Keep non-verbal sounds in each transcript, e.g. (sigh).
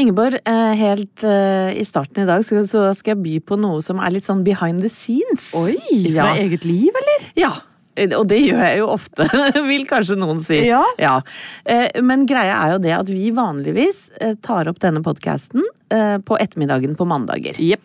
Ingeborg, eh, helt eh, i starten i dag så så skal jeg by på noe som er litt sånn behind the scenes. Oi, Ja. eget liv, eller? Ja, og det gjør jeg jo ofte, (laughs) vil kanskje noen si. Ja. ja. Men greia er jo det at vi vanligvis eh, tar opp denne podkasten på ettermiddagen på mandager. Jepp.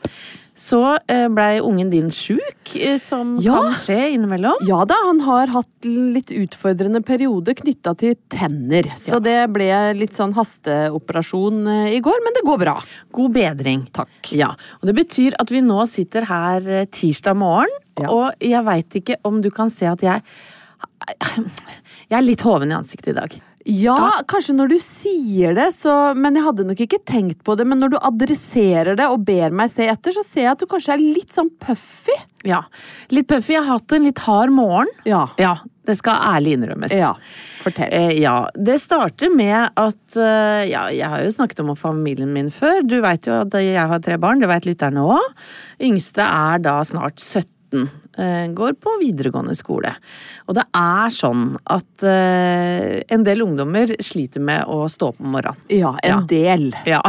Så eh, blei ungen din sjuk, eh, som Ja. kan skje innimellom. Ja da, han har hatt litt utfordrende periode knytta til tenner. Så Ja. det ble litt sånn hasteoperasjon eh, i går, men det går bra. God bedring. Takk. Ja, og Det betyr at vi nå sitter her tirsdag morgen, Ja. og jeg veit ikke om du kan se at jeg Jeg er litt hoven i ansiktet i dag. Ja, kanskje når du sier det, så Men jeg hadde nok ikke tenkt på det. Men når du adresserer det og ber meg se etter, så ser jeg at du kanskje er litt sånn puffy. Ja, Litt puffy. Jeg har hatt en litt hard morgen. Ja. Ja, Det skal ærlig innrømmes. Ja, fortell. Eh, ja, Det starter med at uh, Ja, jeg har jo snakket om familien min før. Du veit jo at jeg har tre barn, det veit lytterne òg. Yngste er da snart 17. eh, Går på videregående skole. Og det er sånn at uh, en del ungdommer sliter med å stå opp om morgenen. Ja, en Ja. del. Ja.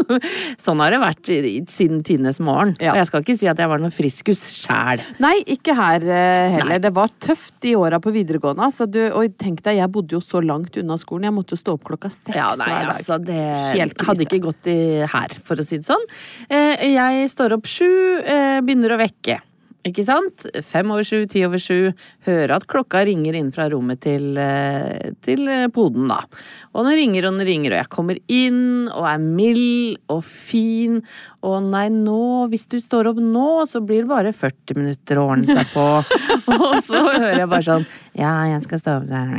(laughs) sånn har det vært siden tidenes morgen. Ja. Og jeg skal ikke si at jeg var noen friskus sjæl. Nei, ikke her uh, heller. Nei. Det var tøft i åra på videregående. Altså, du, og tenk deg, jeg bodde jo så langt unna skolen. Jeg måtte stå opp klokka seks Ja, nei, hver dag. altså det Helt hadde ikke gått i her, for å si det sånn. Uh, Jeg står opp sju, begynner å vekke. Ikke sant? Fem over sju, ti over sju. Hører at klokka ringer inn fra rommet til, eh, til eh, poden, da. Og den ringer og den ringer, og jeg kommer inn og er mild og fin. Og nei, nå, hvis du står opp nå, så blir det bare 40 minutter å ordne seg på. (laughs) (laughs) og så hører jeg bare sånn Ja, jeg skal stå opp der.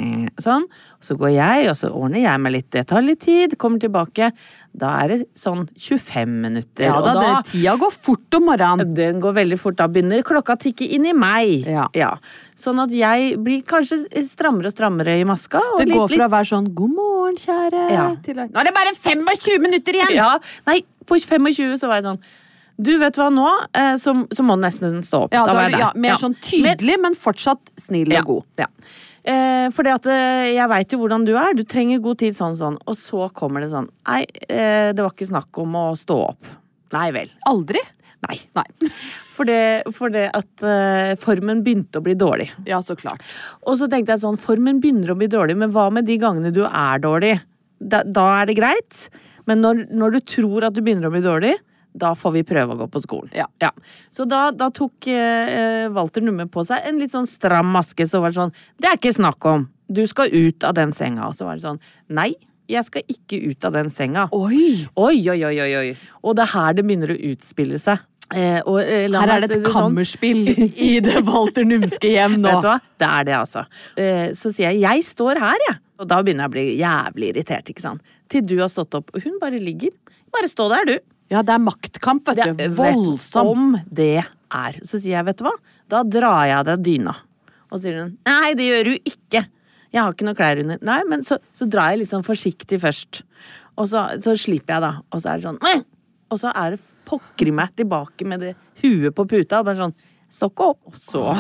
Sånn. Og så går jeg, og så ordner jeg meg litt. Det tar litt tid. Kommer tilbake. Da er det sånn 25 minutter. Ja og da, da det, tida går fort om morgenen. den går veldig fort. Da begynner klokka å tikke inn i meg. Ja. Sånn at jeg blir kanskje strammere og strammere i maska. Det litt, går fra å være sånn 'god morgen, kjære' Ja. til å Nå er det bare 25 minutter igjen! Ja, nei, på 25 så var jeg sånn Du, vet hva, nå eh, så, så må du nesten stå opp. Ja, Da da ja, mer Ja. sånn tydelig, men fortsatt snill og god. Ja. Eh, for det at eh, jeg veit jo hvordan du er. Du trenger god tid sånn sånn. Og så kommer det sånn Nei, eh, det var ikke snakk om å stå opp. Nei vel. Aldri? Nei. Nei. (laughs) For det, for det at eh, formen begynte å bli dårlig. Ja, så klart. Og så tenkte jeg sånn, formen begynner å bli dårlig, men hva med de gangene du er dårlig? Da, da er det greit. Men når, når du tror at du begynner å bli dårlig, da får vi prøve å gå på skolen. Ja. Så da, da tok eh, Walter Numme på seg en litt sånn stram maske, så var det sånn Det er ikke snakk om! Du skal ut av den senga. Og så var det sånn Nei, jeg skal ikke ut av den senga. Oi! Oi, oi, oi, oi. Og det er her det begynner å utspille seg. Eh, og, eh, Her er det et sånn. kammerspill (laughs) i det Walter Numske hjem nå. Vet du hva? Det er det, altså. Eh, Så sier jeg 'jeg står her', jeg. Og da begynner jeg å bli jævlig irritert, ikke sant. Til du har stått opp. Og hun bare ligger. Bare stå der, du. Ja, det er maktkamp, vet du. Voldsom. om det er. Så sier jeg, vet du hva, da drar jeg av deg dyna. Og så sier hun, nei, det gjør du ikke. Jeg har ikke noe klær under. Nei, men så, så drar jeg litt sånn forsiktig først. Og så, så slipper jeg, da. Og så er det sånn «Meh!» Og så er det pokker i meg tilbake med det huet på puta. Og bare sånn Stokk opp. Og så (laughs)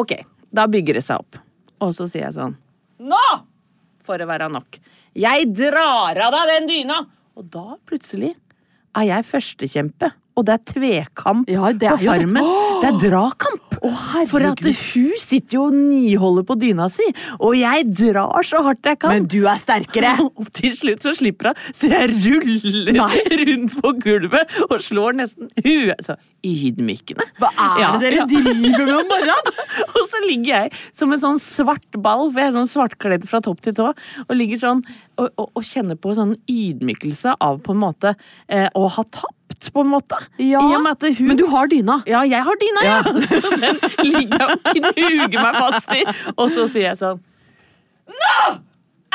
Ok, da bygger det seg opp. Og så sier jeg sånn Nå får det være nok. Jeg drar av deg den dyna! Og da plutselig er jeg førstekjempe. Og det er tvekamp Ja, det er på Farmen. det. farmen. Det er dragkamp! Herregud. For at hun sitter jo og niholder på dyna si, og jeg drar så hardt jeg kan. Men du er sterkere! (laughs) Og til slutt så slipper hun, så jeg ruller Nei. (laughs) rundt på gulvet og slår nesten huet. Så ydmykende. Hva er det dere driver med om morgenen? (laughs) og så ligger jeg som en sånn svart ball, for jeg er sånn svartkledd fra topp til tå, og ligger sånn og, og, og kjenner på sånn ydmykelse av på en måte eh, å ha tapt, på en måte. Ja, hun men du har dyna. ja, jeg har dyna, ja! (laughs) Den ligger jeg og knuger meg fast i. Og så sier jeg sånn Nå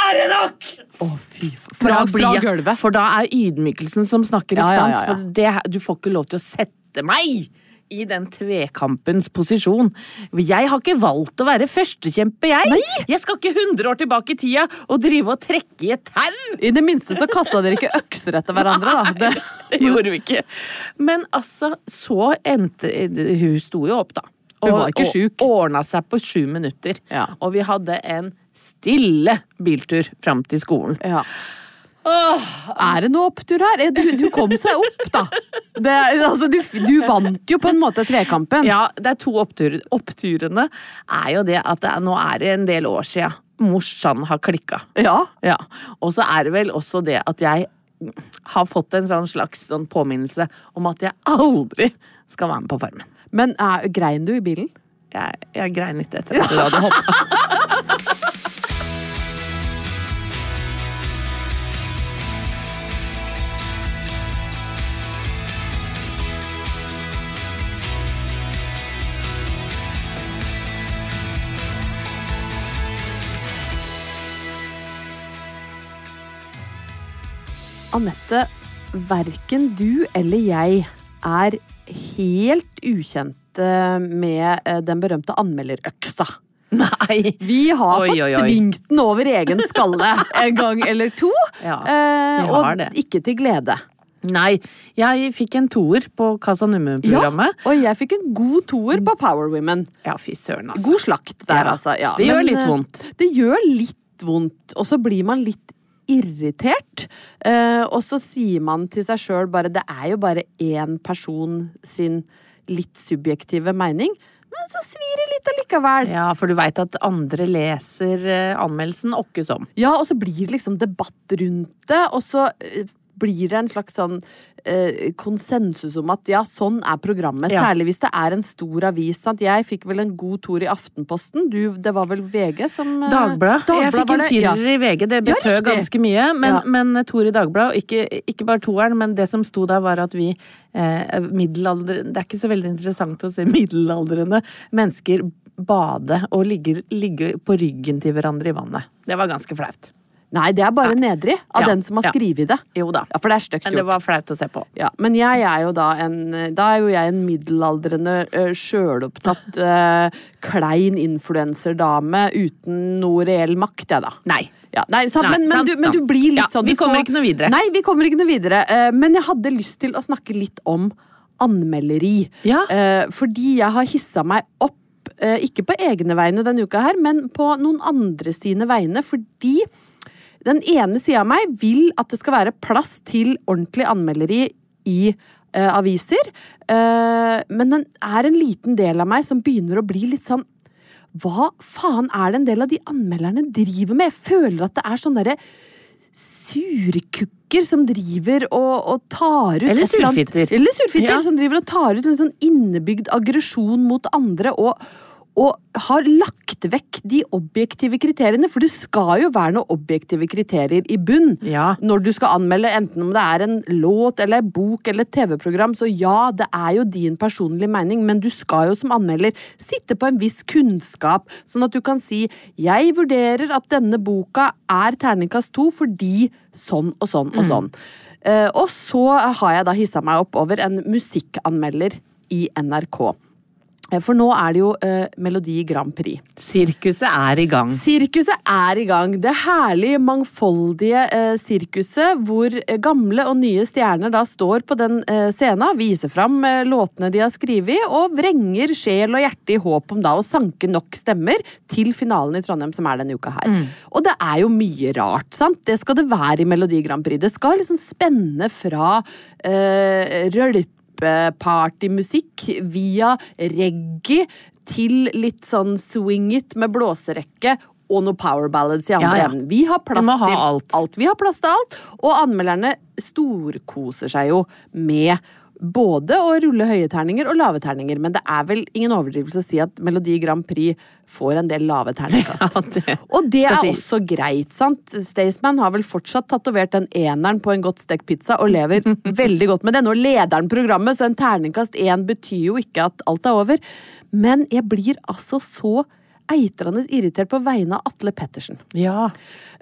er det nok! Å, fy faen. Fra, fra gulvet. For da er ydmykelsen som snakker, ikke Ja, ja, sant? ja, ja. For det, du får ikke lov til å sette meg i den tvekampens posisjon. Jeg har ikke valgt å være førstekjempe, jeg! Jeg skal ikke 100 år tilbake i tida og drive og trekke i et tau! I det minste så kasta dere ikke økser etter hverandre, da. Det, Det gjorde vi ikke. Men altså, så endte Hun sto jo opp, da. Hun var ikke sjuk. Og ordna seg på sju minutter. Ja. Og vi hadde en stille biltur fram til skolen. ja. Er det noe opptur her? Du, du kom seg opp, da. Det, altså, du, du vant jo på en måte trekampen. Ja, det er to opptur, Oppturene er jo det at det er, nå er det en del år sia morsan har klikka. Ja. Ja. Og så er det vel også det at jeg har fått en sånn slags sånn påminnelse om at jeg aldri skal være med på Farmen. Men er, grein du i bilen? Jeg, jeg grein litt etter (laughs) at du hadde hoppa. Anette, verken du eller jeg er helt ukjente med eh, den berømte anmelderøksa. Nei! Vi har Oi, fått oi, oi. svingt den over egen skalle (laughs) en gang eller to. (laughs) Ja, eh, og det. ikke til glede. Nei, jeg fikk en toer på Casa Ja, Numme-programmet. og jeg fikk en god toer på Power Women. Ja, fy søren, altså. God slakt der, Ja, altså. Ja, det gjør men, litt eh, vondt. Det gjør litt vondt, og så blir man litt irritert. Eh, og så sier man til seg sjøl bare Det er jo bare én person sin litt subjektive mening. Men så svir det litt allikevel. Ja, for du veit at andre leser eh, anmeldelsen åkke som. Ja, og så blir det liksom debatt rundt det, og så eh, blir det en slags sånn eh, konsensus om at ja, sånn er programmet. Ja. Særlig hvis det er en stor avis. Sant? Jeg fikk vel en god tor i Aftenposten. Du, det var vel VG som eh, Dagbladet. Jeg fikk en firer ja. i VG, det betød ja, ganske mye. Men, men Tor i Dagbladet, og ikke, ikke bare toeren, men det som sto der, var at vi eh, middelalder... Det er ikke så veldig interessant å se middelaldrende mennesker bade og ligge, ligge på ryggen til hverandre i vannet. Det var ganske flaut. Nei, det er bare nedrig av Ja, den som har skrevet det. Jo da. Ja, for det er stygt Men det var flaut å se på. Ja, men jeg er jo da en Da er jo jeg en middelaldrende, uh, sjølopptatt, uh, klein influenserdame uten noe reell makt, jeg, da. Nei. Ja, nei, sant, Nei, men, men, sant, du, men du blir litt Ja, sånn vi kommer så, ikke noe videre. Nei, vi kommer ikke noe videre. Men jeg hadde lyst til å snakke litt om anmelderi. Ja. Fordi jeg har hissa meg opp, ikke på egne vegne denne uka her, men på noen andre sine vegne, fordi den ene sida av meg vil at det skal være plass til ordentlig anmelderi i uh, aviser. uh, men den er en liten del av meg som begynner å bli litt sånn Hva faen er det en del av de anmelderne driver med? Jeg føler at det er sånn derre surkukker som driver og, og tar ut Eller surfitter. Eller surfitter Ja. som driver og tar ut en sånn innebygd aggresjon mot andre. og og har lagt vekk de objektive kriteriene, for det skal jo være noen objektive kriterier i bunn Ja. når du skal anmelde, enten om det er en låt eller en bok eller et TV-program. Så ja, det er jo din personlige mening, men du skal jo som anmelder sitte på en viss kunnskap, sånn at du kan si 'jeg vurderer at denne boka er terningkast to fordi sånn og sånn og sånn'. Eh, og så har jeg da hissa meg opp over en musikkanmelder i NRK. For nå er det jo eh, Melodi Grand Prix. Sirkuset er i gang. Sirkuset er i gang. Det herlige, mangfoldige eh, sirkuset hvor eh, gamle og nye stjerner da står på den eh, scenen, viser fram eh, låtene de har skrevet, og vrenger sjel og hjerte i håp om da å sanke nok stemmer til finalen i Trondheim, som er denne uka her. Og det er jo mye rart, sant? Det skal det være i Melodi Grand Prix. Det skal liksom spenne fra eh, rølp partymusikk via reggae til litt sånn swing it med blåserekke og noe power ballads i andre Ja, ja. Vi har plass ha til alt. Vi har plass til alt, og anmelderne storkoser seg jo med både å rulle høye terninger og lave terninger, men det er vel ingen overdrivelse å si at Melodi Grand Prix får en del lave terningkast. (laughs) Ja, det Og det er sies. også greit, sant? Staysman har vel fortsatt tatovert den eneren på en godt stekt pizza og lever (laughs) veldig godt med det. Nå leder han programmet, så en terningkast én betyr jo ikke at alt er over. Men jeg blir altså så eitrende irritert på vegne av Atle Pettersen. Ja.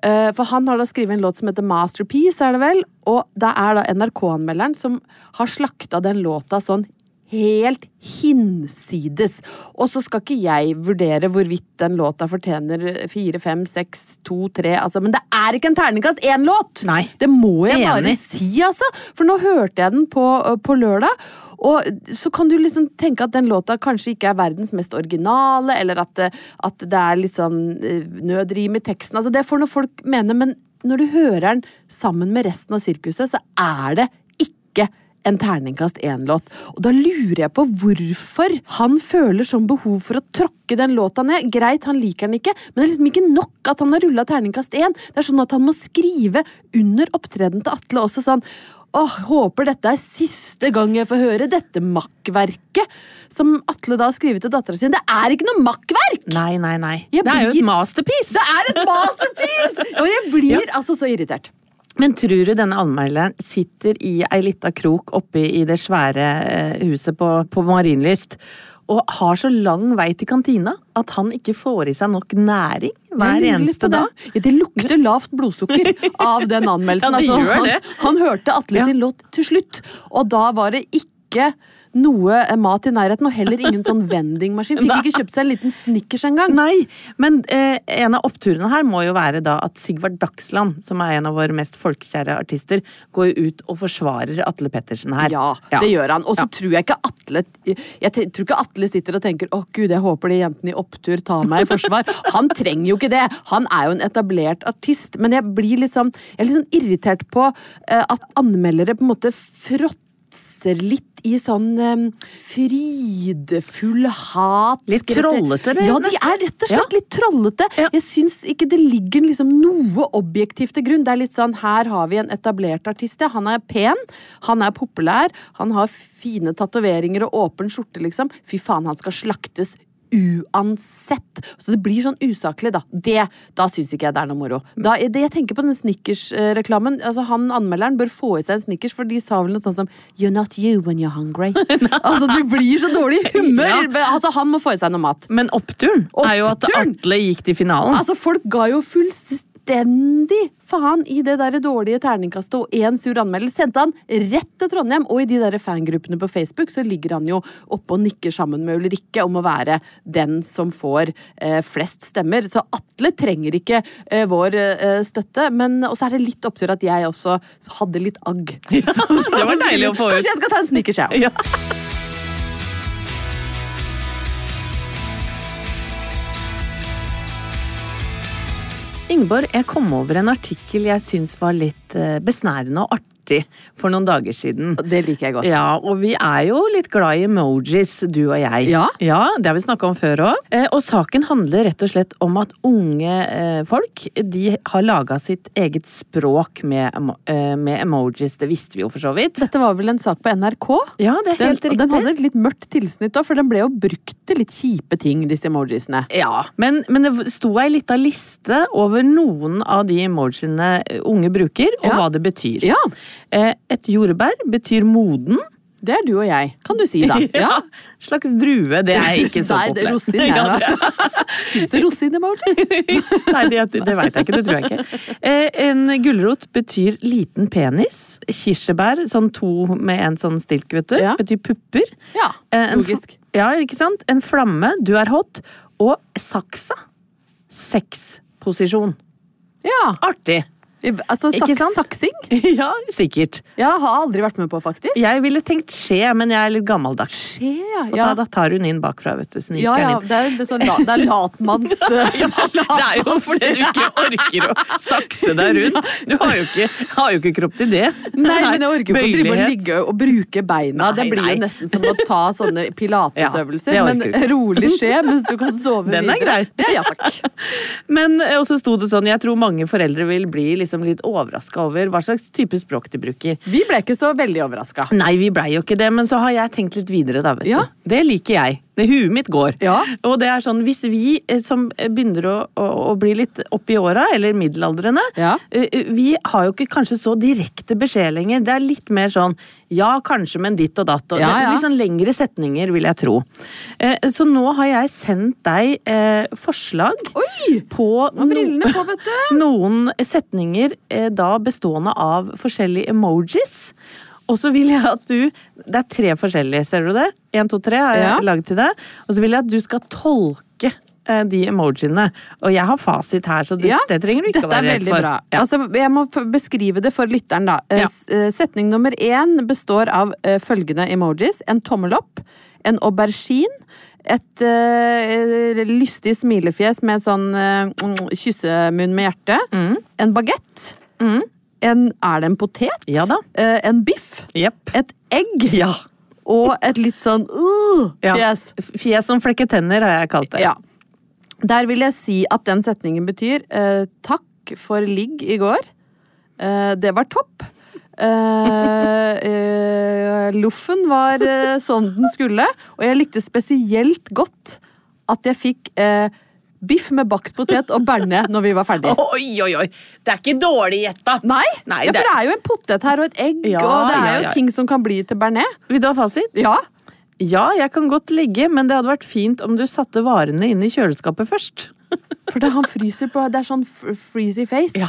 Eh, For han har da skrevet en låt som heter Masterpiece, er det vel? Og det er da NRK-anmelderen som har slakta den låta sånn helt hinsides. Og så skal ikke jeg vurdere hvorvidt den låta fortjener fire, fem, seks, to, tre altså, Men det er ikke en terningkast én-låt! Det må jeg bare Enig. si, altså! For nå hørte jeg den på, på lørdag. Og så kan du liksom tenke at den låta kanskje ikke er verdens mest originale, eller at at det er litt sånn eh, nødrim i teksten. Altså, det får noen folk mene, men når du hører den sammen med resten av sirkuset, så er det ikke en terningkast én-låt. Og da lurer jeg på hvorfor han føler sånn behov for å tråkke den låta ned. Greit, han liker den ikke, men det er liksom ikke nok at han har rulla terningkast én. Det er sånn at han må skrive under opptredenen til Atle også sånn Åh, håper dette er siste gang jeg får høre dette makkverket. Som Atle da har skrevet til dattera si. Det er ikke noe makkverk! Nei, nei, nei. Jeg det er jo et masterpiece! Det er et masterpiece! (laughs) Og jeg blir altså så irritert. Men tror du denne anmelderen sitter i ei lita krok oppe i det svære eh, huset på, på Marienlyst og har så lang vei til kantina at han ikke får i seg nok næring hver eneste dag? Ja, det lukter lavt blodsukker av den (laughs) anmeldelsen. Ja, altså, han, han hørte Atle sin låt til slutt, og da var det ikke noe eh, mat i nærheten, og heller ingen sånn (laughs) vendingmaskin. Fikk ikke kjøpt seg en liten Snickers engang. Nei, men eh, en av oppturene her må jo være da at Sigvard Dagsland, som er en av våre mest folkekjære artister, går ut og forsvarer Atle Pettersen her. Ja, det gjør han. Og så tror jeg ikke Atle Jeg tror ikke Atle sitter og tenker 'Å gud, jeg håper de jentene i opptur tar meg i forsvar'. (laughs) Han trenger jo ikke det! Han er jo en etablert artist. Men jeg blir liksom Jeg er litt sånn irritert på eh, at anmeldere på en måte fråtser litt i sånn um, frydefull hat. Litt trollete, det, Ja, de er rett og slett litt trollete. Ja. Jeg syns ikke det ligger liksom noe objektivt til grunn. Det er litt sånn, her har vi en etablert artist, ja. Han er pen, han er populær, han har fine tatoveringer og åpen skjorte, liksom. Fy faen, han skal slaktes uansett. Så det blir sånn usaklig, da. Det, da syns ikke jeg det er noe moro. Da, det, jeg tenker på denne Snickers-reklamen. Altså, han Anmelderen bør få i seg en Snickers, for de sa vel noe sånt som You're not you when you're hungry. (laughs) (laughs) altså, du blir så dårlig i humør! Ja. Altså, han må få i seg noe mat. Men oppturen, er jo at Atle gikk til finalen. Altså, folk ga jo fullstendig faen i det der dårlige terningkastet, og én sur anmeldelse. sendte han rett til Trondheim. Og i de der fangruppene på Facebook så ligger han jo oppe og nikker sammen med Ulrikke om å være den som får eh, flest stemmer. Så Atle trenger ikke eh, vår eh, støtte, men og så er det litt opptur at jeg også hadde litt agg. (laughs) Så- så- det var deilig å få ut. Kanskje jeg skal ta en snickers, jeg. Ja. Ingeborg, jeg kom over en artikkel jeg syns var litt eh, besnærende og artig for noen dager siden. Det liker jeg godt. Ja, og vi er jo litt glad i emojis, du og jeg. Ja. ja Det har vi snakka om før òg. Eh, og saken handler rett og slett om at unge eh, folk de har laga sitt eget språk med, eh, med emojis. Det visste vi jo for så vidt. Dette var vel en sak på NRK? Ja, det er Den, helt og riktig. den hadde et litt mørkt tilsnitt òg, for den ble jo brukt til litt kjipe ting, disse emojisene. Ja, men, men det sto ei lita liste over noen av de emojiene unge bruker, og Ja. hva det betyr. Ja, Et jordbær betyr moden. det er du og jeg, kan du si da. (laughs) Ja. Slags drue. Det er ikke så Nei, det er populært. rosin, (laughs) Ja, det- (laughs) Fins det rosin-emoji? Nei, det, det veit jeg ikke. Det tror jeg ikke. Eh, En gulrot betyr liten penis. Kirsebær, sånn to med en sånn stilk, vet du, Ja. betyr pupper. Ja, Eh, logisk. ja, ikke sant? En flamme, du er hot. Og saksa. Sexposisjon. Ja. Artig. Altså saks, sant? saksing? (laughs) ja, sikkert. Jeg har aldri vært med på, faktisk. Jeg ville tenkt skje, men jeg er litt gammeldags. Skje, ja. For da, da tar hun inn bakfra, vet du. Sniker ja, ja. inn. Det er, det er, sånn, det er latmanns (laughs) Det er jo (laughs) fordi du ikke orker å sakse deg rundt. Du har jo ikke, har jo ikke kropp til det. Nei, men jeg orker ikke å drive og ligge og bruke beina. det blir nei. jo nesten som å ta sånne pilatesøvelser. Ja, men rolig skje mens du kan sove Den er videre. Den er grei. ja takk. Men eh, også sto det sånn, jeg tror mange foreldre vil bli liksom litt overraska over hva slags type språk de bruker. Vi ble ikke så veldig overraska. Nei, vi blei jo ikke det, men så har jeg tenkt litt videre, da, vet Ja. du. Det liker jeg. Det Huet mitt går. Ja. Og det er sånn, hvis vi eh, som begynner å, å, å bli litt oppi åra, eller middelaldrende, Ja. eh, vi har jo ikke kanskje så direkte beskjed lenger. Det er litt mer sånn ja, kanskje, men ditt og datt. Og Ja, det- ja. Litt sånn lengre setninger, vil jeg tro. Eh, Så nå har jeg sendt deg eh, forslag Oi! på er på, vet du. (laughs) noen setninger eh, da bestående av forskjellige emojis. Og så vil jeg at du Det er tre forskjellige, ser du det? Én, to, tre har jeg Ja. laget til deg. Og så vil jeg at du skal tolke eh, de emojiene. Og jeg har fasit her, så det, Ja, det trenger du ikke å være redd for. bra. Ja. Altså, jeg må beskrive det for lytteren, da. Eh, Ja. eh, Setning nummer én består av følgende emojis. En tommel opp, en aubergine, et uh, lystig smilefjes med sånn eh, mm, kyssemunn med hjerte, Mm. en bagett, en, er det en potet? Ja da. Eh, en biff, Yep. et egg Ja. og et litt sånn uh, ja. fjes. Fjes som flekker tenner, har jeg kalt det. Ja. Der vil jeg si at den setningen betyr eh, takk for ligg i går. Eh, det var topp. Eh, eh, loffen var eh, sånn den skulle, og jeg likte spesielt godt at jeg fikk eh, biff med bakt potet og berne når vi var ferdige. (laughs) Oi, oi, oi! Det er ikke dårlig gjetta. Nei, Nei, ja, det- for det er jo en potet her og et egg, Ja, og det er ja, jo ting som kan bli til bearnés. Vil du ha fasit? Ja. Ja, jeg kan godt legge, men det hadde vært fint om du satte varene inn i kjøleskapet først. (laughs) For det, han fryser på Det er sånn freezy face. Ja.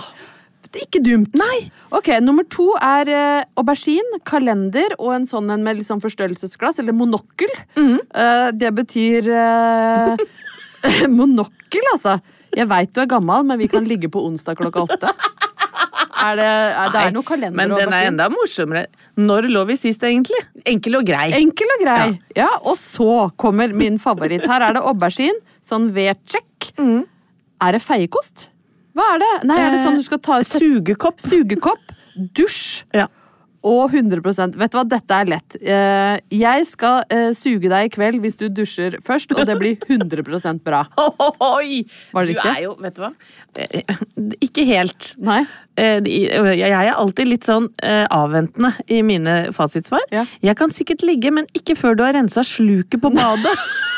Det er ikke dumt. Nei. Ok, Nummer to er eh, aubergine, kalender og en sånn en med sånn forstørrelsesglass, eller monokkel. Eh, det betyr eh, (laughs) (laughs) Monokkel, altså. Jeg veit du er gammel, men vi kan ligge på onsdag klokka åtte. Er det, er, det er noe kalender Men den er enda morsommere. Når lå vi sist, egentlig? Enkel og grei. Enkel og grei. Ja. Ja. Og så kommer min favoritt. Her er det aubergine, sånn V-check. Mm. Er det feiekost? Hva er det? Nei, er det sånn du skal ta ut Sugekopp. Sugekopp, dusj Ja. Og 100% Vet du hva, dette er lett. Eh, Jeg skal eh, suge deg i kveld hvis du dusjer først, og det blir 100% bra. (laughs) Oi! Var det du riktig? er jo, vet du hva? Eh, Ikke helt. Nei? Jeg er alltid litt sånn avventende i mine fasitsvar. Ja. Jeg kan sikkert ligge, men ikke før du har rensa sluket på badet. (laughs)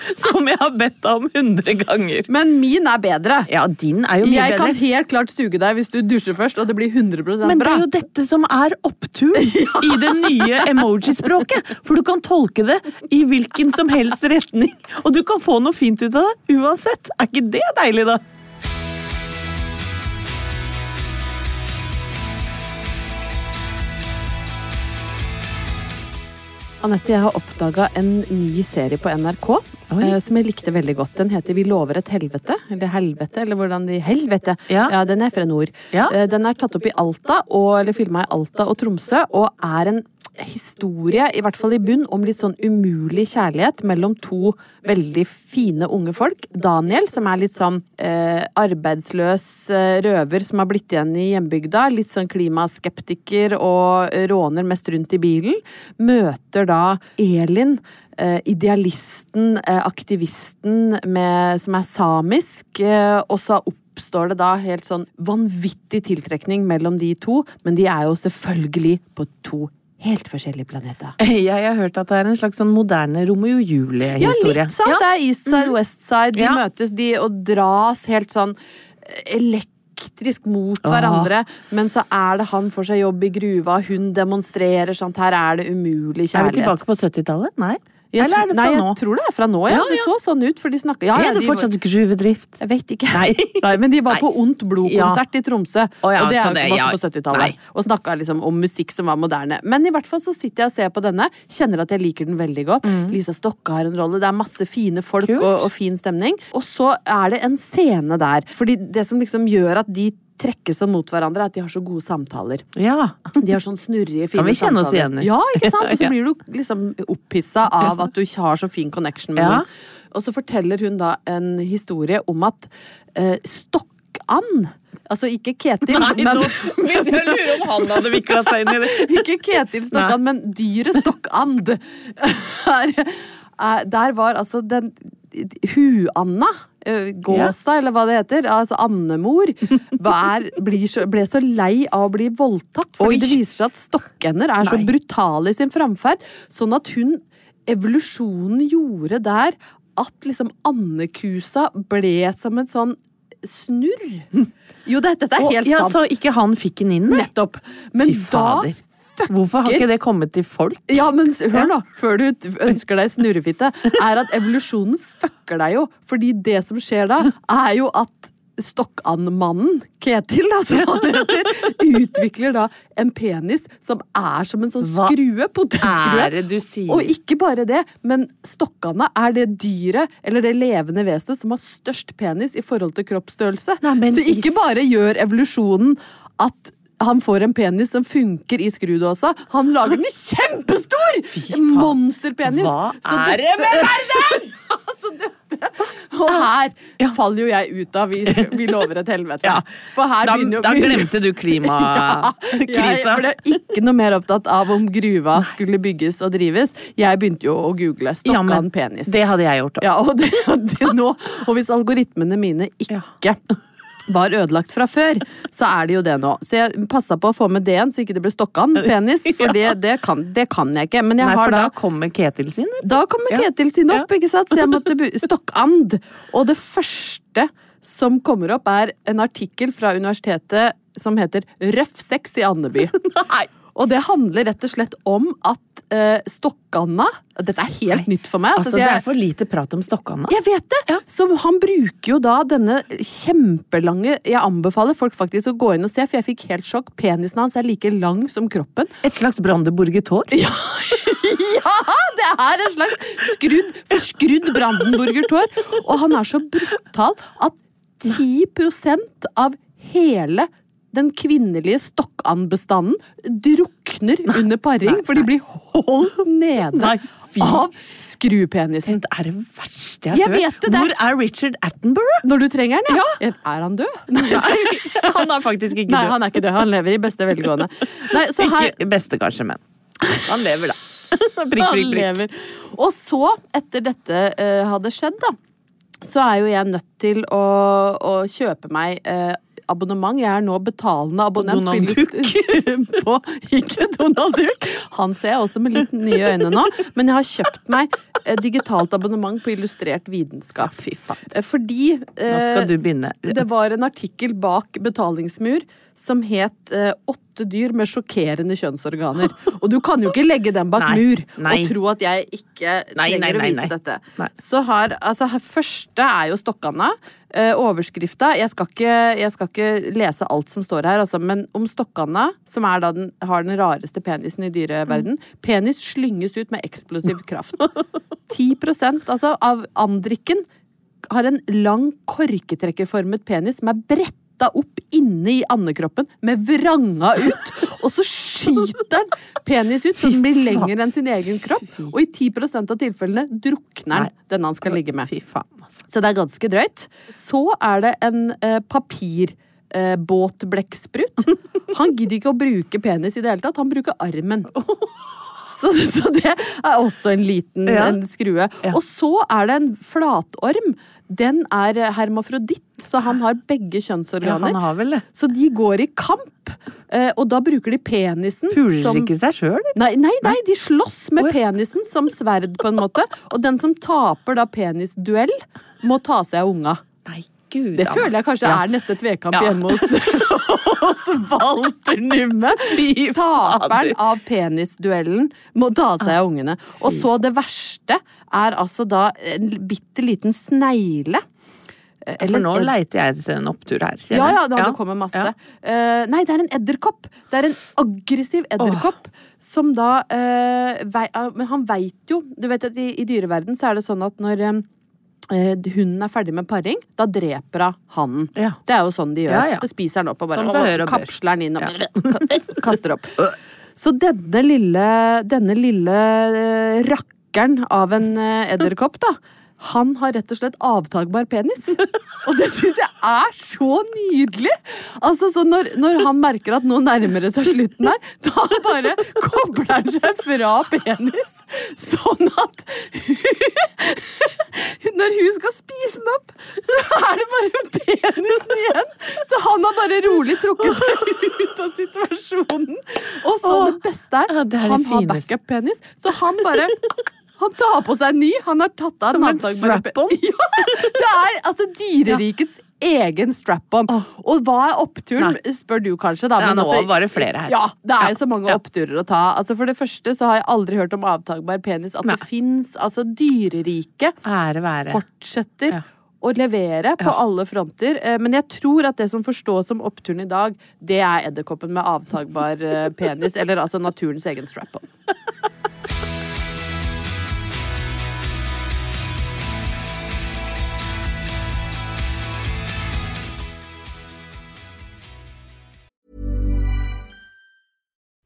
(laughs) Som jeg har bedt deg om 100 ganger. Men min er bedre. Ja, din er jo mye Jeg kan helt klart stuge deg hvis du dusjer først, og det blir 100 Men det er jo dette som er oppturen (laughs) i det nye emojispråket. For du kan tolke det i hvilken som helst retning. Og du kan få noe fint ut av det uansett. Er ikke det deilig, da? Anette, jeg har oppdaga en ny serie på NRK eh, som jeg likte veldig godt. Den heter Vi lover et helvete. Eller helvete, eller hvordan de Helvete! Ja. den er fra nord. Ja. Eh, den er tatt opp i Alta, og, eller filma i Alta og Tromsø, og er en historie, i hvert fall i bunn, om litt sånn umulig kjærlighet mellom to veldig fine unge folk. Daniel, som er litt sånn eh, arbeidsløs eh, røver som har blitt igjen i hjembygda. Litt sånn klimaskeptiker og råner mest rundt i bilen. Møter da Elin. eh, Idealisten, eh, aktivisten med, som er samisk, og så oppstår det da helt sånn vanvittig tiltrekning mellom de to, men de er jo selvfølgelig på to helt forskjellige planeter. (laughs) Jeg har hørt at det er en slags sånn moderne Romeo og Ja, Julie-historie. litt sant. Det er East Side, West Side. De Ja. møtes de og dras helt sånn eh, elektrisk mot Åh. hverandre. Men så er det han får seg jobb i gruva, hun demonstrerer sånt. Her er det umulig kjærlighet. Er vi tilbake på 70-tallet? Nei. Jeg Eller er det fra Nei, nå? jeg tror det er fra nå, ja. Ja, Det så sånn ut, for de snakka ja, ja, Er det de var- fortsatt gruvedrift? Jeg vet ikke. (laughs) Nei. men de var Nei. på Ondt blod-konsert i Tromsø. oh, ja, og det er jo ikke ja, på 70-tallet. Og snakka liksom om musikk som var moderne. Men i hvert fall så sitter jeg og ser på denne, kjenner at jeg liker den veldig godt. Lisa Stokke har en rolle, det er masse fine folk Mm. Og, og fin stemning. Og så er det en scene der. Fordi det som liksom gjør at de trekkes seg mot hverandre, er at de har så gode samtaler. Ja. De har sånn snurrige, fine samtaler. Kan vi kjenne oss igjen i? Ja, ikke sant? Og så (laughs) blir du liksom opphissa av at du ikke har så fin connection med Ja. noen. Og så forteller hun da en historie om at eh, Stokkan Altså ikke Ketil, men Jeg lurer om han hadde vikla seg inn i det. (laughs) Ikke Ketil Stokkan, men dyret Stokkand. (laughs) Er- er- Der var altså den Hu-Anna. Eh, Gåstad, eller hva det heter. Altså andemor. Ble så lei av å bli voldtatt. Fordi Oi. det viser seg at stokkender er så brutale i sin framferd. Sånn at hun Evolusjonen gjorde der at liksom andekusa ble som en sånn snurr. (laughs) Jo, dette, dette er Og, helt ja, sant. så ikke han fikk den inn? Nettopp. Men Fy da Hvorfor har ikke det kommet til folk? ja, men hør nå, før du ønsker deg snurrefitte, er at evolusjonen fucker deg jo. Fordi det som skjer da, er jo at Stokkand-mannen, Ketil, da, som han heter, utvikler da en penis som er som en sånn skrue. Potetskrue. Og ikke bare det, men stokkanda er det dyret, eller det levende vesenet, som har størst penis i forhold til kroppsstørrelse. Nei, Så ikke bare gjør evolusjonen at han får en penis som funker i skrudåsa. Han lager den kjempestor! Monsterpenis. Hva Så er det med verden?! (laughs) altså, dette. Og her faller jo jeg ut av Vi, vi lover et helvete. Ja. Da, begynner da glemte du klimakrisa. (laughs) jeg ble ikke noe mer opptatt av om gruva skulle bygges og drives. Jeg begynte jo å google Ja, Stokkan penis. Det hadde jeg gjort òg. Ja, og, og, (laughs) og hvis algoritmene mine ikke var ødelagt fra før, så er det jo det nå. Så jeg passa på å få med D-en, så ikke det ble Stokkan penis. (laughs) For det, det, kan, det kan jeg ikke. Men jeg Nei, har for da da kommer Ketil sin. vet da kommer Ja. Ketil sin opp, ikke sant? Så jeg måtte Stokkand. Og det første som kommer opp, er en artikkel fra universitetet som heter Røff sex i Andeby. (laughs) Og det handler rett og slett om at eh, Stokkanna Dette er helt nytt for meg. Altså, jeg, det er for lite prat om Stokkanna. jeg vet det! Så han bruker jo da denne kjempelange Jeg anbefaler folk faktisk å gå inn og se, for jeg fikk helt sjokk. Penisen hans er like lang som kroppen. Et slags brandenburger tår. (laughs) Ja, det er en slags skrudd, forskrudd Brandenburger-tår. Og han er så brutal at 10% av hele den kvinnelige stokkandbestanden drukner under paring, for de blir holdt (laughs) nede Nei, av skrupenisen. Det er det verste jeg har er- Hvor er Richard Attenborough? Når du trenger han, ja. Er han død? (laughs) Nei, Han er faktisk ikke Nei, død. han er ikke død. Han lever i beste velgående. Nei, så her, Ikke beste, kanskje, men han lever, da. (laughs) prikk, han prikk, prikk. lever. Og så, etter dette uh, hadde skjedd, da, så er jo jeg nødt til å, å kjøpe meg eh, abonnement. Jeg er nå betalende abonnent Donald på Illust- (laughs) på Ikke Donald Duck. Han ser jeg også med litt nye øyne nå. Men jeg har kjøpt meg eh, digitalt abonnement på Illustrert vitenskap. Fy faen. Eh, Fordi Nå skal du begynne. det var en artikkel bak betalingsmur som het eh, 'Åtte dyr med sjokkerende kjønnsorganer'. Og du kan jo ikke legge den bak Nei, mur nei. og tro at jeg ikke Nei, trenger å vite dette. Så har, altså, første er jo Stokkanna. Eh, overskrifta jeg, jeg skal ikke lese alt som står her, altså, men om Stokkanna, som er da den, har den rareste penisen i dyreverden. Mm. Penis slynges ut med eksplosiv (laughs) kraft. 10% altså, av andrikken har en lang korketrekkerformet penis som er bretta opp inne i andekroppen med vranga ut. Og så skyter den penis ut, så den blir lengre enn sin egen kropp. Og i 10% av tilfellene drukner den den han skal ligge med. Altså. Så det er ganske drøyt. Så er det en eh, papir... Eh, båtblekksprut. Han gidder ikke å bruke penis i det hele tatt, han bruker armen. Så, så det er også en liten Ja. en skrue. Ja. Og så er det en flatorm. Den er hermafroditt, så han har begge kjønnsorganer. Ja, han har vel det. Så de går i kamp, eh, og da bruker de penisen Puler som ikke seg sjøl? Nei, nei, nei, de slåss med Oi. penisen som sverd, på en måte. Og den som taper da penisduell, må ta seg av unga. Nei. gud Det føler jeg kanskje Ja. er neste tvekamp Ja. hjemme hos, (laughs) hos Walter Numme. (laughs) Taperen av penisduellen må ta seg av ungene. Og så det verste er altså da en bitte liten snegle. Eller, For nå leiter jeg etter en opptur her. Ja, Ja, da, ja, da, det kommer masse. Ja. Uh, nei, det er en edderkopp. Det er en aggressiv edderkopp. Som da uh, vei, uh, Men han veit jo Du vet at i, i dyreverden så er det sånn at når eh, hunden er ferdig med paring, da dreper hun hannen. Ja. Det er jo sånn de gjør. Ja, ja. Det spiser den opp og bare Sånn og kapsler den inn og ka- (laughs) kaster opp. (laughs) Så denne lille, denne lille eh, rakkeren av en eh, edderkopp, da. Han har rett og slett avtagbar penis. Og det syns jeg er så nydelig! Altså, så når, når han merker at nå nærmer det seg slutten her, da bare kobler han seg fra penis. Sånn at Når hun skal spise den opp, så er det bare penisen igjen! Så han har bare rolig trukket seg ut av situasjonen. Og så det beste er, han har backup-penis, så han bare han tar på seg en ny. Han har tatt av Som en strap-on? (laughs) Ja, det er altså dyrerikets egen strap-on. Og hva er oppturen, spør du kanskje, da. Ja, nå altså- var det flere her. Ja, det er jo så mange Ja. oppturer å ta. Altså For det første så har jeg aldri hørt om avtagbar penis. At Nei. det fins altså dyreriket fortsetter Ja. å levere på Ja. alle fronter. Eh, Men jeg tror at det som forstås som oppturen i dag, det er edderkoppen med avtagbar eh, penis. Eller altså naturens egen strap-on. (laughs)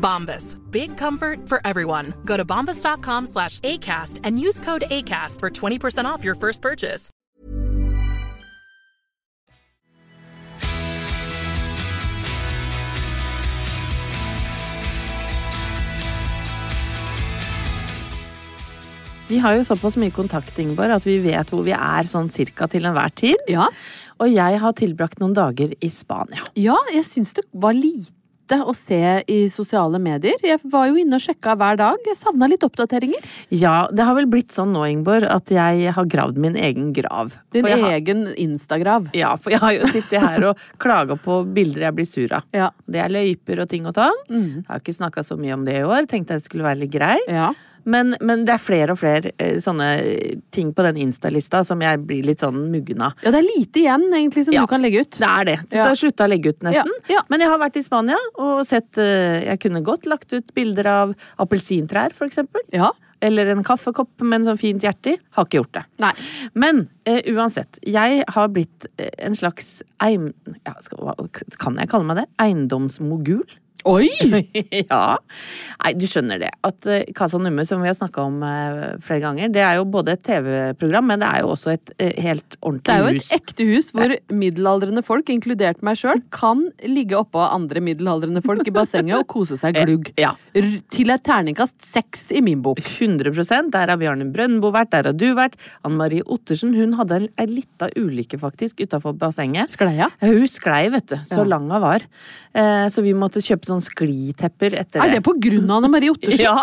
Bombas. Big comfort for everyone. Go to bombas.com slash ACAST and use code ACAST for 20% off your first purchase. Vi har jo såpass mye kontakt, Ingeborg, at vi vet hvor vi er sånn cirka til enhver tid. Ja, Og jeg har tilbrakt noen dager i Spania. ja jeg syns det var lite å se i sosiale medier. Jeg var jo inne og sjekka hver dag. Savna litt oppdateringer. Ja, det har vel blitt sånn nå, Ingeborg, at jeg har gravd min egen grav. Din jeg har- egen Instagrav. Ja, for jeg har jo sittet her og klaga på bilder jeg blir sur av. Ja. Det er løyper og ting og tang. Mm. Jeg har ikke snakka så mye om det i år. Tenkte jeg skulle være litt grei. Ja. Men, men det er flere og flere eh, sånne ting på den Insta-lista som jeg blir litt sånn muggen av. ja, det er lite igjen egentlig som Ja. du kan legge ut. Det er det. Så Ja. det har slutta å legge ut, nesten. Ja. Men jeg har vært i Spania og sett eh, Jeg kunne godt lagt ut bilder av appelsintrær, for eksempel. Ja. Eller en kaffekopp med en sånn fint hjerte i. Har ikke gjort det. Nei. Men eh, uansett, jeg har blitt en slags eim... Ja, skal, kan jeg kalle meg det? Eiendomsmogul? Oi! (laughs) ja. Nei, du skjønner det. At uh, Casa Numme, som vi har snakka om uh, flere ganger, det er jo både et TV-program, men det er jo også et uh, helt ordentlig hus. Det er jo et hus. ekte hus hvor middelaldrende folk, inkludert meg sjøl, kan ligge oppå andre middelaldrende folk i bassenget og kose seg (laughs) glugg. Ja. Til et terningkast seks i min bok. 100% Der har Bjarne Brøndbo vært, der har du vært. Anne Marie Ottersen hun hadde en- ei lita ulykke faktisk utafor bassenget. Skleia? Hun sklei, vet du. Så Ja. lang hun var. Så vi måtte kjøpe kjøpt sånn sklitepper etter det. Er det på grunn av Anne Marie Ottersen? (laughs) Ja,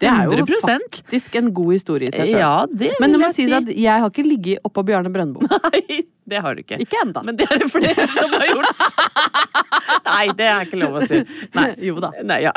Det er jo faktisk en god historie i seg selv. Ja, det Men det vil må jeg sies si. at jeg har ikke ligget oppå Bjarne Brøndbo. (laughs) Nei, det har du ikke. Ikke enda. Men det er det flere som har gjort. (laughs) Nei, det er ikke lov å si. Nei. Jo da. Nei, ja.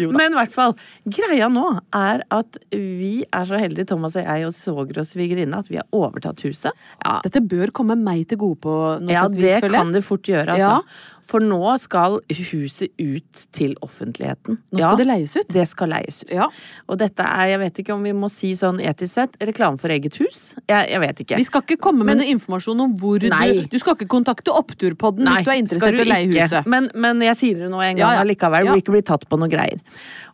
Jo da. Men i hvert fall, greia nå er at vi er så heldige, Thomas og jeg og svoger og svigerinne, at vi har overtatt huset. Ja, Dette bør komme meg til gode på noe ja vis, føler jeg. Ja, det kan det fort gjøre, altså. Ja. For nå skal huset ut til offentligheten. Nå skal det leies ut? Det skal leies ut. Ja. Og dette er, jeg vet ikke om vi må si sånn etisk sett, reklame for eget hus? Jeg, jeg vet ikke. Vi skal ikke komme med noe informasjon om hvor Nei. du Du skal ikke kontakte Oppturpodden hvis du er interessert i å leie huset. Men, men jeg sier det nå en gang Ja, ja. allikevel, Ja. hvor ikke blir tatt på noe greier.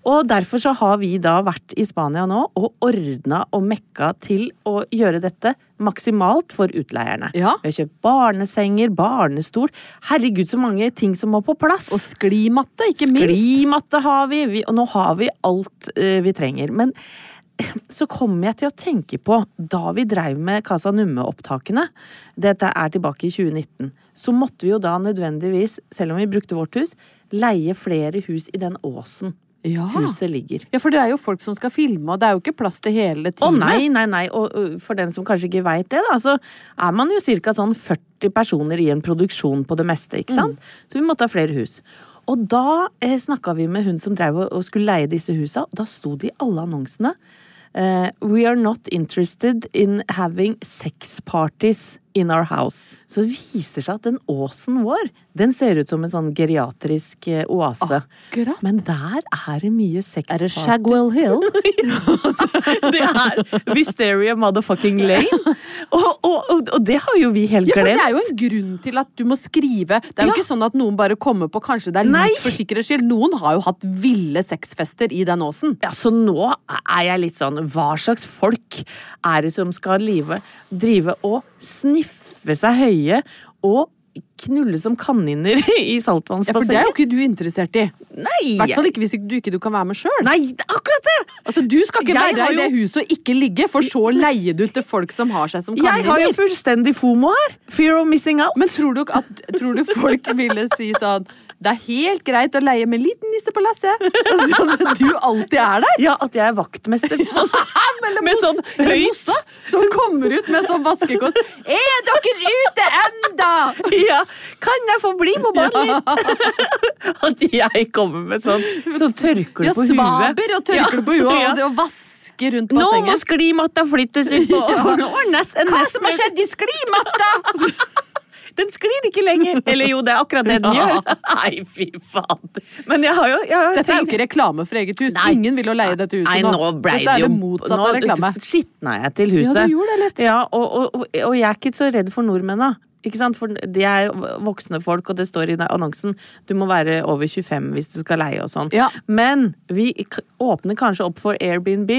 Og derfor så har vi da vært i Spania nå og ordna og mekka til å gjøre dette maksimalt for utleierne. Ja. Vi har kjøpt barnesenger, barnestol. Herregud, så mange ting som må på plass. Og sklimatte, ikke minst. Sklimatte har vi, vi, og nå har vi alt uh, vi trenger. Men (clears throat) så kommer jeg til å tenke på da vi dreiv med Casa Numme-opptakene, dette er tilbake i 2019, så måtte vi jo da nødvendigvis, selv om vi brukte vårt hus, leie flere hus i den åsen Ja. huset ligger. Ja, for det er jo folk som skal filme, og det er jo ikke plass til hele Å teamet. nei, nei, nei, og og for den som kanskje ikke veit det, da, så er man jo ca. sånn 40 personer i en produksjon på det meste, ikke sant? Så vi måtte ha flere hus. Og da eh, snakka vi med hun som drev og, og skulle leie disse husa, og da sto det i alle annonsene uh, We are not interested in having sex parties in our house. Så det viser seg at den åsen vår, den ser ut som en sånn geriatrisk eh, oase. Akkurat. Men der er det mye sexparty. Er det. Shagwell Hill? (laughs) Det er Wisteria motherfucking lane. (laughs) Og, og, og, og det har jo vi helt Ja, for det er jo en grunn til at du må skrive. Det er jo Ja. ikke sånn at noen bare kommer på kanskje det er Nei. litt for sikkerhets skyld. Noen har jo hatt ville sexfester i den åsen. Ja, Så nå er jeg litt sånn Hva slags folk er det som skal live, drive og sniffe seg høye og knulle som kaniner (laughs) i Ja, For det er jo ikke du interessert i. Nei! I hvert fall ikke hvis du ikke du kan være med sjøl. Nei, akkurat det! Altså, du skal ikke være har i det huset og ikke ligge, for så leie det ut til folk som har seg som kaniner. Jeg har jo fullstendig fomo her. Fear of missing out. Men tror du, at, tror du folk ville si sånn Det er helt greit å leie med en liten nisse på lasset. (laughs) Du alltid er der. Ja, at jeg er vaktmester. (laughs) med sånn høyt som kommer ut med sånn vaskekost. Er dere ute enda?! Ja, kan jeg få bli på ballen? (laughs) At jeg kommer med sånn Så tørker du Ja, på huet. svaber og tørker det på huet Ja. og, og vasker rundt Nå må bassenget. sklimatta flyttes ut på en Hva som har skjedd i sklimatta?! Den sklir ikke lenger! Eller jo, det er akkurat det den (laughs) Ja. gjør. Nei, fy faen. Men jeg har jo jeg har Dette er jo ikke reklame for eget hus. Nei. Ingen vil jo leie dette huset Nei, nå ble Dette det er det motsatte av reklame. Nå skitna jeg til huset. Ja, du gjorde det litt. Ja, og, og, og, og jeg er ikke så redd for nordmennene. Ikke sant? For de er voksne folk, og det står i annonsen du må være over 25 hvis du skal leie og sånn. Ja. Men vi åpner kanskje opp for Airbnb,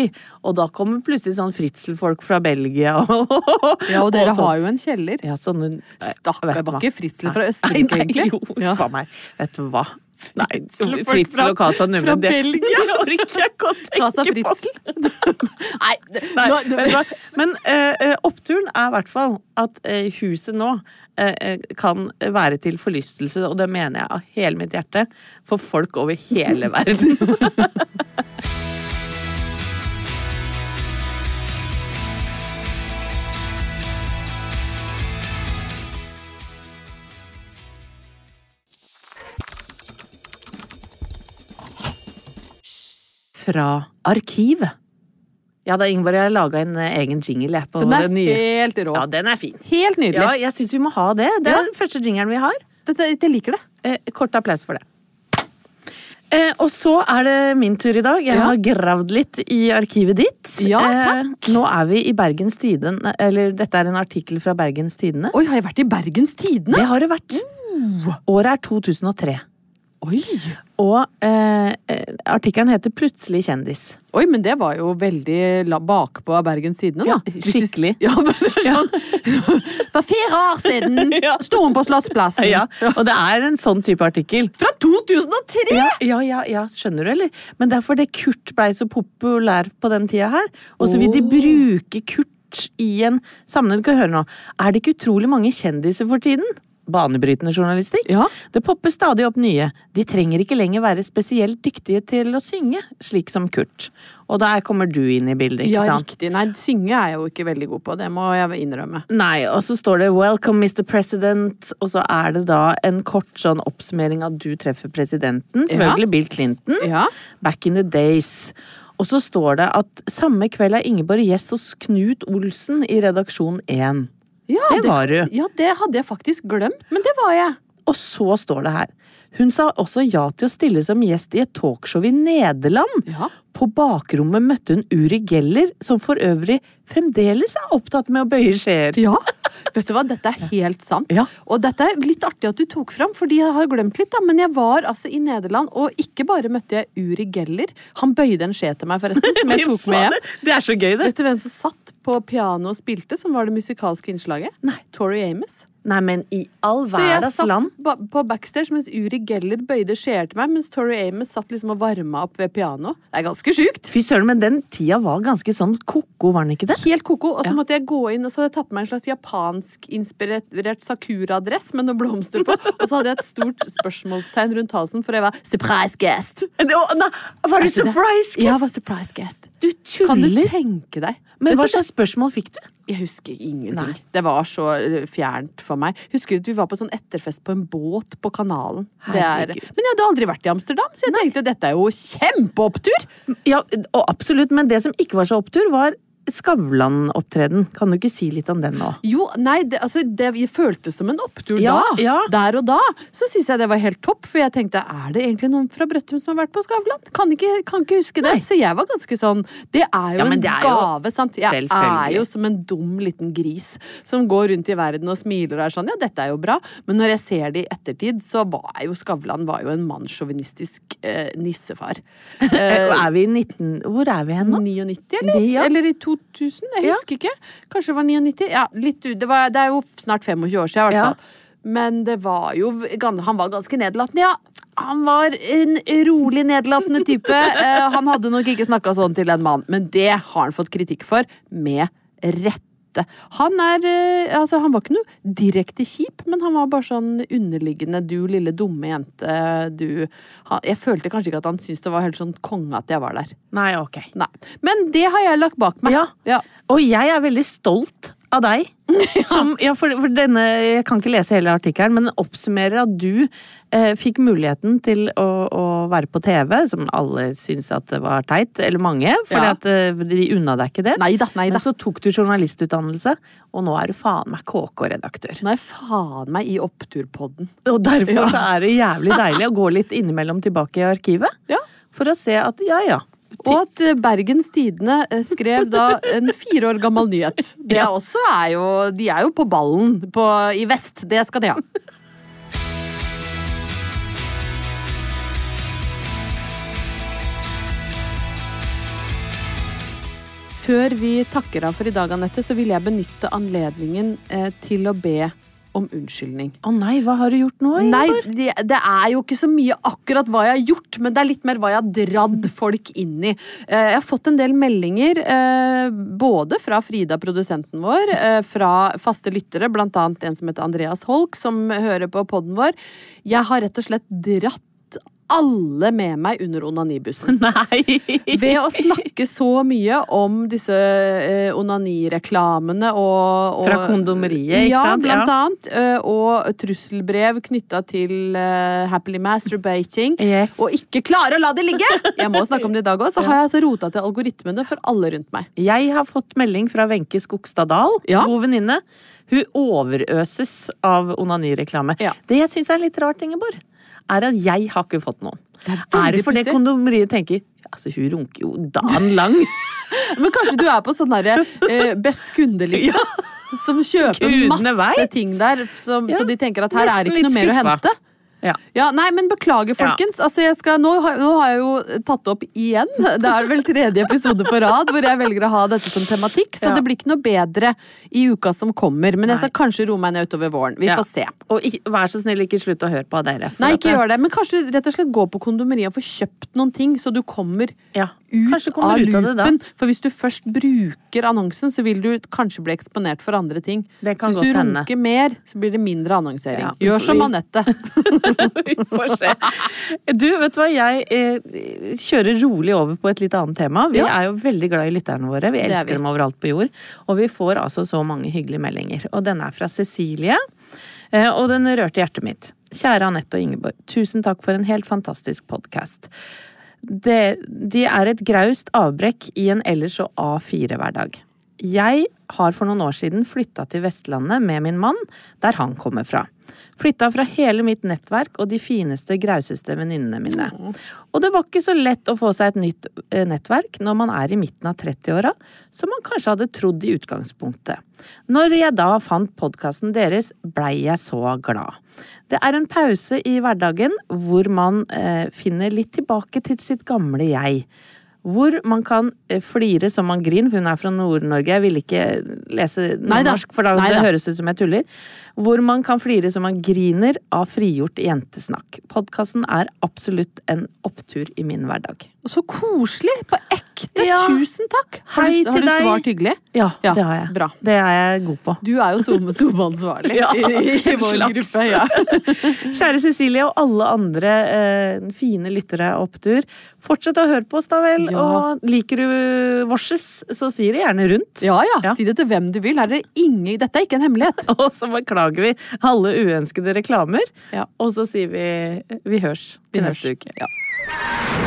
og da kommer plutselig sånn fritzelfolk fra Belgia (laughs) og Ja, og dere sånn. har jo en kjeller. ja, sånne, Stakkar, var ikke Fritzel fra Østerrike, egentlig? Jo, Ja. faen meg. Vet du hva? Nei, Fritzel og Casa Nummer. fra det- Belgia. Det (laughs) orker jeg ikke å tenke på. (laughs) Nei, Nei, nå? Men eh, oppturen er i hvert fall at uh, huset nå kan være til forlystelse, og det mener jeg av hele mitt hjerte, for folk over hele verden. (laughs) Fra arkivet. Ja da, Ingvar, jeg laga en eh, egen jingle på Den er den nye. helt rå. Ja, den er fin. Helt nydelig. Ja, jeg syns vi må ha det. Det er Ja. den første jingelen vi har. Dette, jeg liker det. Eh, kort applaus for det. Eh, og så er det min tur i dag. Jeg Ja. har gravd litt i arkivet ditt. Ja, Eh, nå er vi i Bergens Tidende, eller dette er en artikkel fra Bergens Tidende. Oi, har jeg vært i Bergens Tidende? Det har du vært. Året er 2003. Oi. Og eh, eh, artikkelen heter 'Plutselig kjendis'. Oi, men det var jo veldig bakpå av Bergens Tidende, da. Ja, skikkelig. (laughs) Ja, men det er sånn (laughs) For fire år siden (laughs) Ja. sto hun på Slottsplassen. Ja, og det er en sånn type artikkel. Fra 2003! Ja, ja, ja, ja, skjønner du, eller? Men det er fordi Kurt blei så populær på den tida her. Og så vil de bruke Kurt i en sammenheng. Kan høre nå. Er det ikke utrolig mange kjendiser for tiden? Banebrytende journalistikk. Ja. Det popper stadig opp nye. De trenger ikke lenger være spesielt dyktige til å synge, slik som Kurt. Og der kommer du inn i bildet, ikke Ja, sant? riktig. Nei, synge er jeg jo ikke veldig god på, det må jeg innrømme. Nei, og så står det 'Welcome, Mr. President', og så er det da en kort sånn oppsummering av du treffer presidenten. Selvfølgelig Bill Clinton. Ja. Back in the days. Og så står det at samme kveld er Ingeborg gjest hos Knut Olsen i redaksjon 1. Ja, Det var du. Ja, det hadde jeg faktisk glemt, men det var jeg. Og så står det her. Hun sa også ja til å stille som gjest i et talkshow i Nederland. Ja. På bakrommet møtte hun Uri Geller, som for øvrig fremdeles er opptatt med å bøye skjeer. Ja, vet du hva, dette er helt sant. Ja. Og dette er litt artig at du tok fram, fordi jeg har glemt litt, da. Men jeg var altså i Nederland, og ikke bare møtte jeg Uri Geller. Han bøyde en skje til meg, forresten, som jeg (laughs) tok med hjem. Det er så gøy, det. Vet du hvem som satt på piano og spilte, som var det musikalske innslaget? Nei. Tori Amos. Nei, men i all Så jeg satt på backstage mens Uri Geller bøyde skjeer til meg, mens Tori Amos satt liksom og varma opp ved piano. Det er ganske sjukt. Fy søren, men den tida var ganske sånn ko-ko, var den ikke det? Helt ko-ko. Og så Ja. måtte jeg gå inn og så hadde jeg tatt på meg en slags japansk-inspirert sakura-dress med noen blomster på. Og så hadde jeg et stort spørsmålstegn rundt halsen, for jeg var surprise guest. var du surprise guest? Ja, jeg var surprise guest. Du Kan du tenke deg? Men hva slags spørsmål fikk du? Jeg husker ingenting. Nei. Det var så eh, fjernt for meg. Husker du at vi var på sånn etterfest på en båt på kanalen? Det er, men jeg hadde aldri vært i Amsterdam, så jeg tenkte dette er jo kjempeopptur! Ja, og absolutt, men det som ikke var så opptur, var Skavlan-opptreden. Kan du ikke si litt om den nå? Jo, nei, det, altså, det føltes som en opptur Ja, da. ja. Der og da. Så syns jeg det var helt topp, for jeg tenkte er det egentlig noen fra Brøttum som har vært på Skavlan? Kan ikke, kan ikke huske det. Nei. Så jeg var ganske sånn Det er jo Ja, en er jo- gave, sant. Jeg er jo som en dum liten gris som går rundt i verden og smiler og er sånn ja, dette er jo bra. Men når jeg ser det i ettertid, så var jo Skavlan var jo en mannssjåvinistisk eh, nissefar. (laughs) Eh, er vi i 19... Hvor er vi hen nå? 99, eller? Ja. Eller i 2000? Jeg Ja. husker ikke. Kanskje det var 99? Ja, litt, det, var, det er jo snart 25 år siden, i hvert fall. Men det var jo Han var ganske nedlatende, ja. Han var en rolig nedlatende type. (laughs) Eh, han hadde nok ikke snakka sånn til en mann, men det har han fått kritikk for, med rette. Han er eh, Altså, han var ikke noe direkte kjip, men han var bare sånn underliggende 'du lille dumme jente', du han, Jeg følte kanskje ikke at han syntes det var helt sånn konge at jeg var der. Nei, ok. Nei. Men det har jeg lagt bak meg. Ja. Ja. Og jeg er veldig stolt av deg. (laughs) Som, ja, for, for denne, jeg kan ikke lese hele artikkelen, men den oppsummerer at du eh, fikk muligheten til å, å være på TV, som alle syntes at det var teit, eller mange, fordi Ja. eh, de unna deg ikke det. Neida, neida. Men så tok du journalistutdannelse, og nå er du faen meg KK-redaktør. Jeg faen meg i oppturpodden. Og derfor Ja. så er det jævlig deilig å gå litt innimellom tilbake i arkivet, Ja. for å se at ja ja. Og at eh, Bergens Tidende eh, skrev da en fire år gammel nyhet. Det også er jo De er jo på ballen på, i vest. Det skal de ha. Før vi takker av for i dag, Anette, så vil jeg benytte anledningen eh, til å be om unnskyldning. Å nei, hva har du gjort nå, Nei, det, det er jo ikke så mye akkurat hva jeg har gjort, men det er litt mer hva jeg har dradd folk inn i. Eh, Jeg har fått en del meldinger, eh, både fra Frida, produsenten vår, eh, fra faste lyttere, blant annet en som heter Andreas Holk, som hører på podden vår. Jeg har rett og slett dratt alle med meg under onanibussen. (laughs) Nei! Ved å snakke så mye om disse eh, onanireklamene og, og Fra kondomeriet, ikke ja, sant? blant Ja. annet. eh, Og trusselbrev knytta til eh, happily masturbating. Yes. Og ikke klare å la det ligge! Jeg må snakke om det i dag òg. Så har jeg altså rota til algoritmene for alle rundt meg. Jeg har fått melding fra Wenche Skogstad Dahl, Ja. god venninne. Hun overøses av onanireklame. Ja. Det jeg er litt rart, Ingeborg, er at jeg har ikke fått noen. Det er Er, det fordi kondomeriet tenker Altså, hun runker jo dagen lang. (laughs) Men kanskje du er på sånn derre eh, best kunde-liste? (laughs) Som kjøper Gudene masse vet. ting der, som, Ja. så de tenker at her er ikke noe mer å hente. Ja. Ja, nei, men beklager, folkens. Altså, jeg skal, nå, har, nå har jeg jo tatt opp igjen. (laughs) Det er vel tredje episode på rad hvor jeg velger å ha dette som tematikk. Så Ja. det blir ikke noe bedre i uka som kommer. Men jeg skal kanskje roe meg ned utover våren. Vi Ja. får se. Og ikke, vær så snill, ikke slutt å høre på dere. Nei, ikke gjør det. Men kanskje rett og slett gå på kondomeriet og få kjøpt noen ting, så du kommer Ja, ut kommer av ut loopen. For hvis du først bruker annonsen, så vil du kanskje bli eksponert for andre ting. Det kan så hvis du runker mer, så blir det mindre annonsering. Ja, Gjør som Anette. (laughs) (laughs) Vi får se. Du, vet du hva, jeg eh, kjører rolig over på et litt annet tema. Vi Ja. er jo veldig glad i lytterne våre. Vi er elsker vi. dem overalt på jord. Og vi får altså så mange hyggelige meldinger. Og denne er fra Cecilie. eh, Og den rørte hjertet mitt. Kjære Anette og Ingeborg, tusen takk for en helt fantastisk podkast. Det, de er et graust avbrekk i en ellers så A4-hverdag. Jeg har for noen år siden flytta til Vestlandet med min mann, der han kommer fra. Flytta fra hele mitt nettverk og de fineste, grauseste venninnene mine. Og det var ikke så lett å få seg et nytt eh, nettverk når man er i midten av 30-åra, som man kanskje hadde trodd i utgangspunktet. Når jeg da fant podkasten deres, blei jeg så glad. Det er en pause i hverdagen hvor man eh, finner litt tilbake til sitt gamle jeg. Hvor man kan eh, flire som man griner, for hun er fra Nord-Norge. Jeg ville ikke lese norsk, for da Neida. det høres ut som jeg tuller. Hvor man kan flire som man griner av frigjort jentesnakk. Podkasten er absolutt en opptur i min hverdag. Så koselig! På ekte! Ja. Tusen takk! Har du, har du svart hyggelig? Ja, Ja, det har jeg. bra. Det er jeg god på. Du er jo Zoom-ansvarlig (laughs) Ja, i, i vår slags. gruppe. Ja. (laughs) Kjære Cecilie og alle andre eh, fine lyttere av Opptur. Fortsett å høre på oss, da vel. Og liker du Vorses, så si det gjerne rundt. ja ja, si det til hvem du vil. Er det ingen, dette er ikke en hemmelighet. (laughs) Og så beklager vi alle uønskede reklamer. Ja. Og så sier vi vi hørs til Vi neste hørs. uke. Ja.